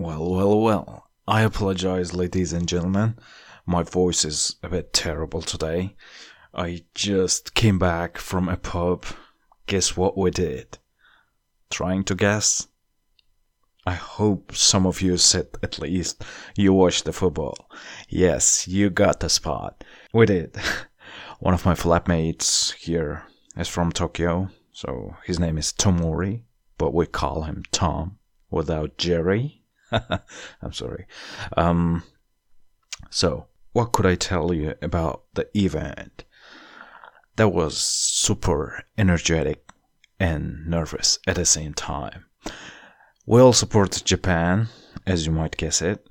Well, well, well. I apologize, ladies and gentlemen. My voice is a bit terrible today. I just came back from a pub. Guess what we did? Trying to guess? I hope some of you said at least you watched the football. Yes, you got the spot. We did. One of my flatmates here is from Tokyo, so his name is Tomori, but we call him Tom without Jerry. I'm sorry. Um, so, what could I tell you about the event? That was super energetic and nervous at the same time. We all support Japan, as you might guess it.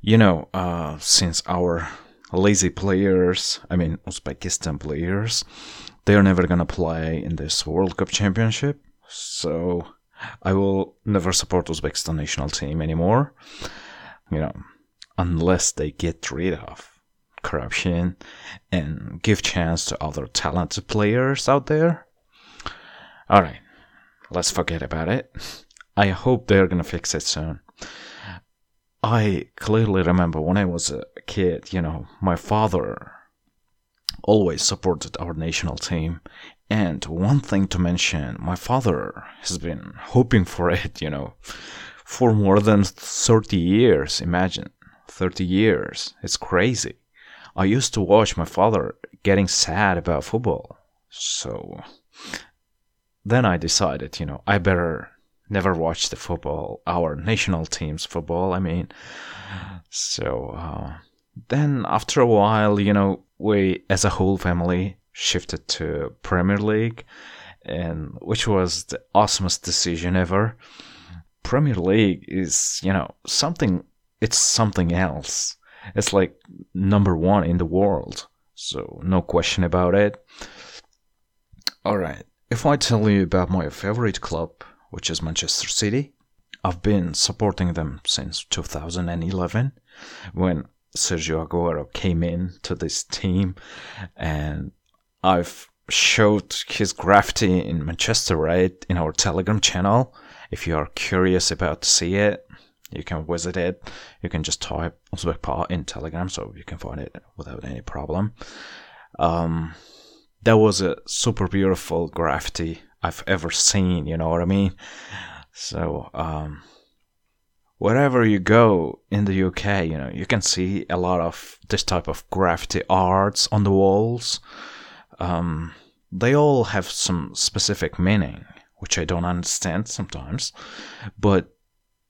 You know, uh, since our lazy players, I mean Uzbekistan players, they're never gonna play in this World Cup Championship. So I will never support Uzbekistan national team anymore. You know, unless they get rid of corruption and give chance to other talented players out there. All right, let's forget about it. I hope they're gonna fix it soon. I clearly remember when I was a kid, you know, my father always supported our national team. And one thing to mention, my father has been hoping for it, you know, for more than 30 years. Imagine 30 years. It's crazy. I used to watch my father getting sad about football. So then I decided, you know, I better never watch the football, our national team's football, I mean. So uh, then after a while, you know, we as a whole family shifted to Premier League, and which was the awesomest decision ever. Premier League is, you know, something. It's something else. It's like number one in the world, so no question about it. All right, if I tell you about my favorite club, which is Manchester City, I've been supporting them since 2011 when Sergio Aguero came in to this team and I've showed his graffiti in Manchester right in our Telegram channel. If you are curious about to see it, you can visit it. You can just type Uzbek in Telegram so you can find it without any problem. Um, that was a super beautiful graffiti I've ever seen, you know what I mean? So, um, wherever you go in the UK, you know, you can see a lot of this type of graffiti arts on the walls. Um, they all have some specific meaning, which I don't understand sometimes, but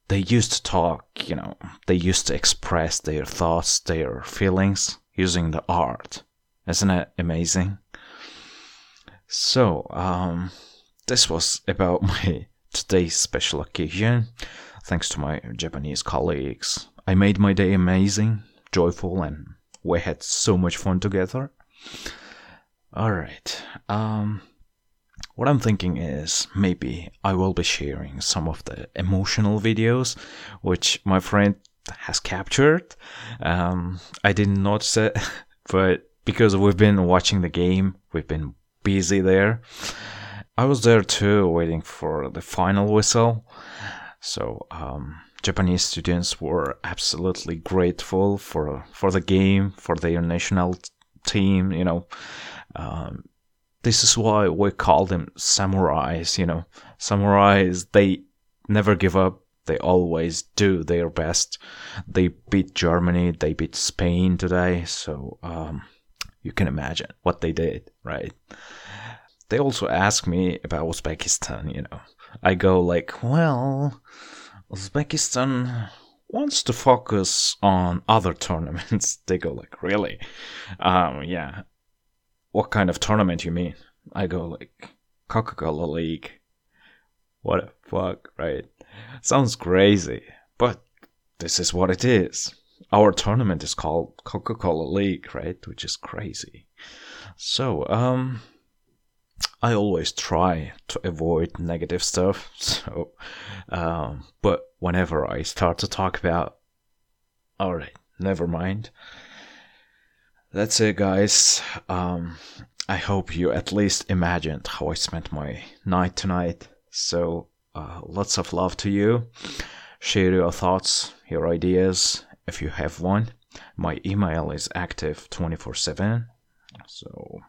they used to talk, you know, they used to express their thoughts, their feelings using the art. Isn't it amazing? So, um, this was about my today's special occasion. Thanks to my Japanese colleagues, I made my day amazing, joyful, and we had so much fun together. Alright, um, what I'm thinking is maybe I will be sharing some of the emotional videos which my friend has captured. Um, I didn't notice it, but because we've been watching the game, we've been busy there. I was there too, waiting for the final whistle. So um, Japanese students were absolutely grateful for for the game, for their national team. You know, um, this is why we call them samurais. You know, samurais they never give up. They always do their best. They beat Germany. They beat Spain today. So um, you can imagine what they did, right? They also ask me about Uzbekistan. You know, I go like, well, Uzbekistan wants to focus on other tournaments. they go like, really? Um, yeah. What kind of tournament you mean? I go like, Coca-Cola League. What the fuck, right? Sounds crazy, but this is what it is. Our tournament is called Coca-Cola League, right? Which is crazy. So, um, I always try to avoid negative stuff. So, um, but whenever I start to talk about, all right, never mind. That's it, guys. Um, I hope you at least imagined how I spent my night tonight. So, uh, lots of love to you. share your thoughts, your ideas, if you have one. My email is active 24 7. So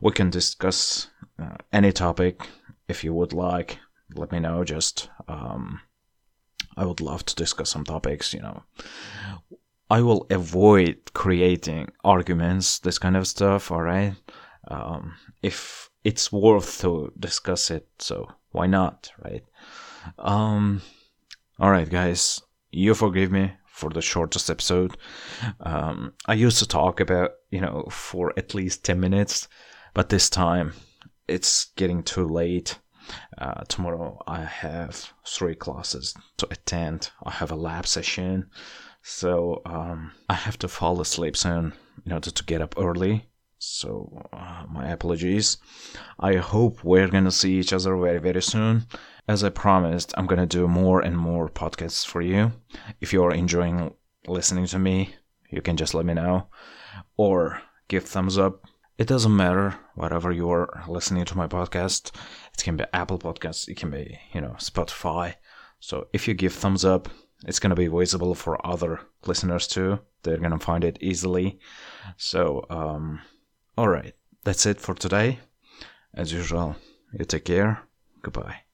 we can discuss uh, any topic if you would like. Let me know. Just, um, I would love to discuss some topics, you know. I will avoid creating arguments, this kind of stuff, alright? Um, if it's worth to discuss it, so why not, right? Um, alright, guys, you forgive me for the shortest episode. Um, I used to talk about, you know, for at least 10 minutes, but this time it's getting too late. Uh, tomorrow I have three classes to attend. I have a lab session. So um, I have to fall asleep soon in order to get up early. So uh, my apologies. I hope we're gonna see each other very very soon. As I promised, I'm gonna do more and more podcasts for you. If you're enjoying listening to me, you can just let me know or give thumbs up. It doesn't matter whatever you're listening to my podcast. It can be Apple Podcasts, it can be you know Spotify. So if you give thumbs up, it's going to be visible for other listeners too. They're going to find it easily. So, um, all right, that's it for today. As usual, you take care. Goodbye.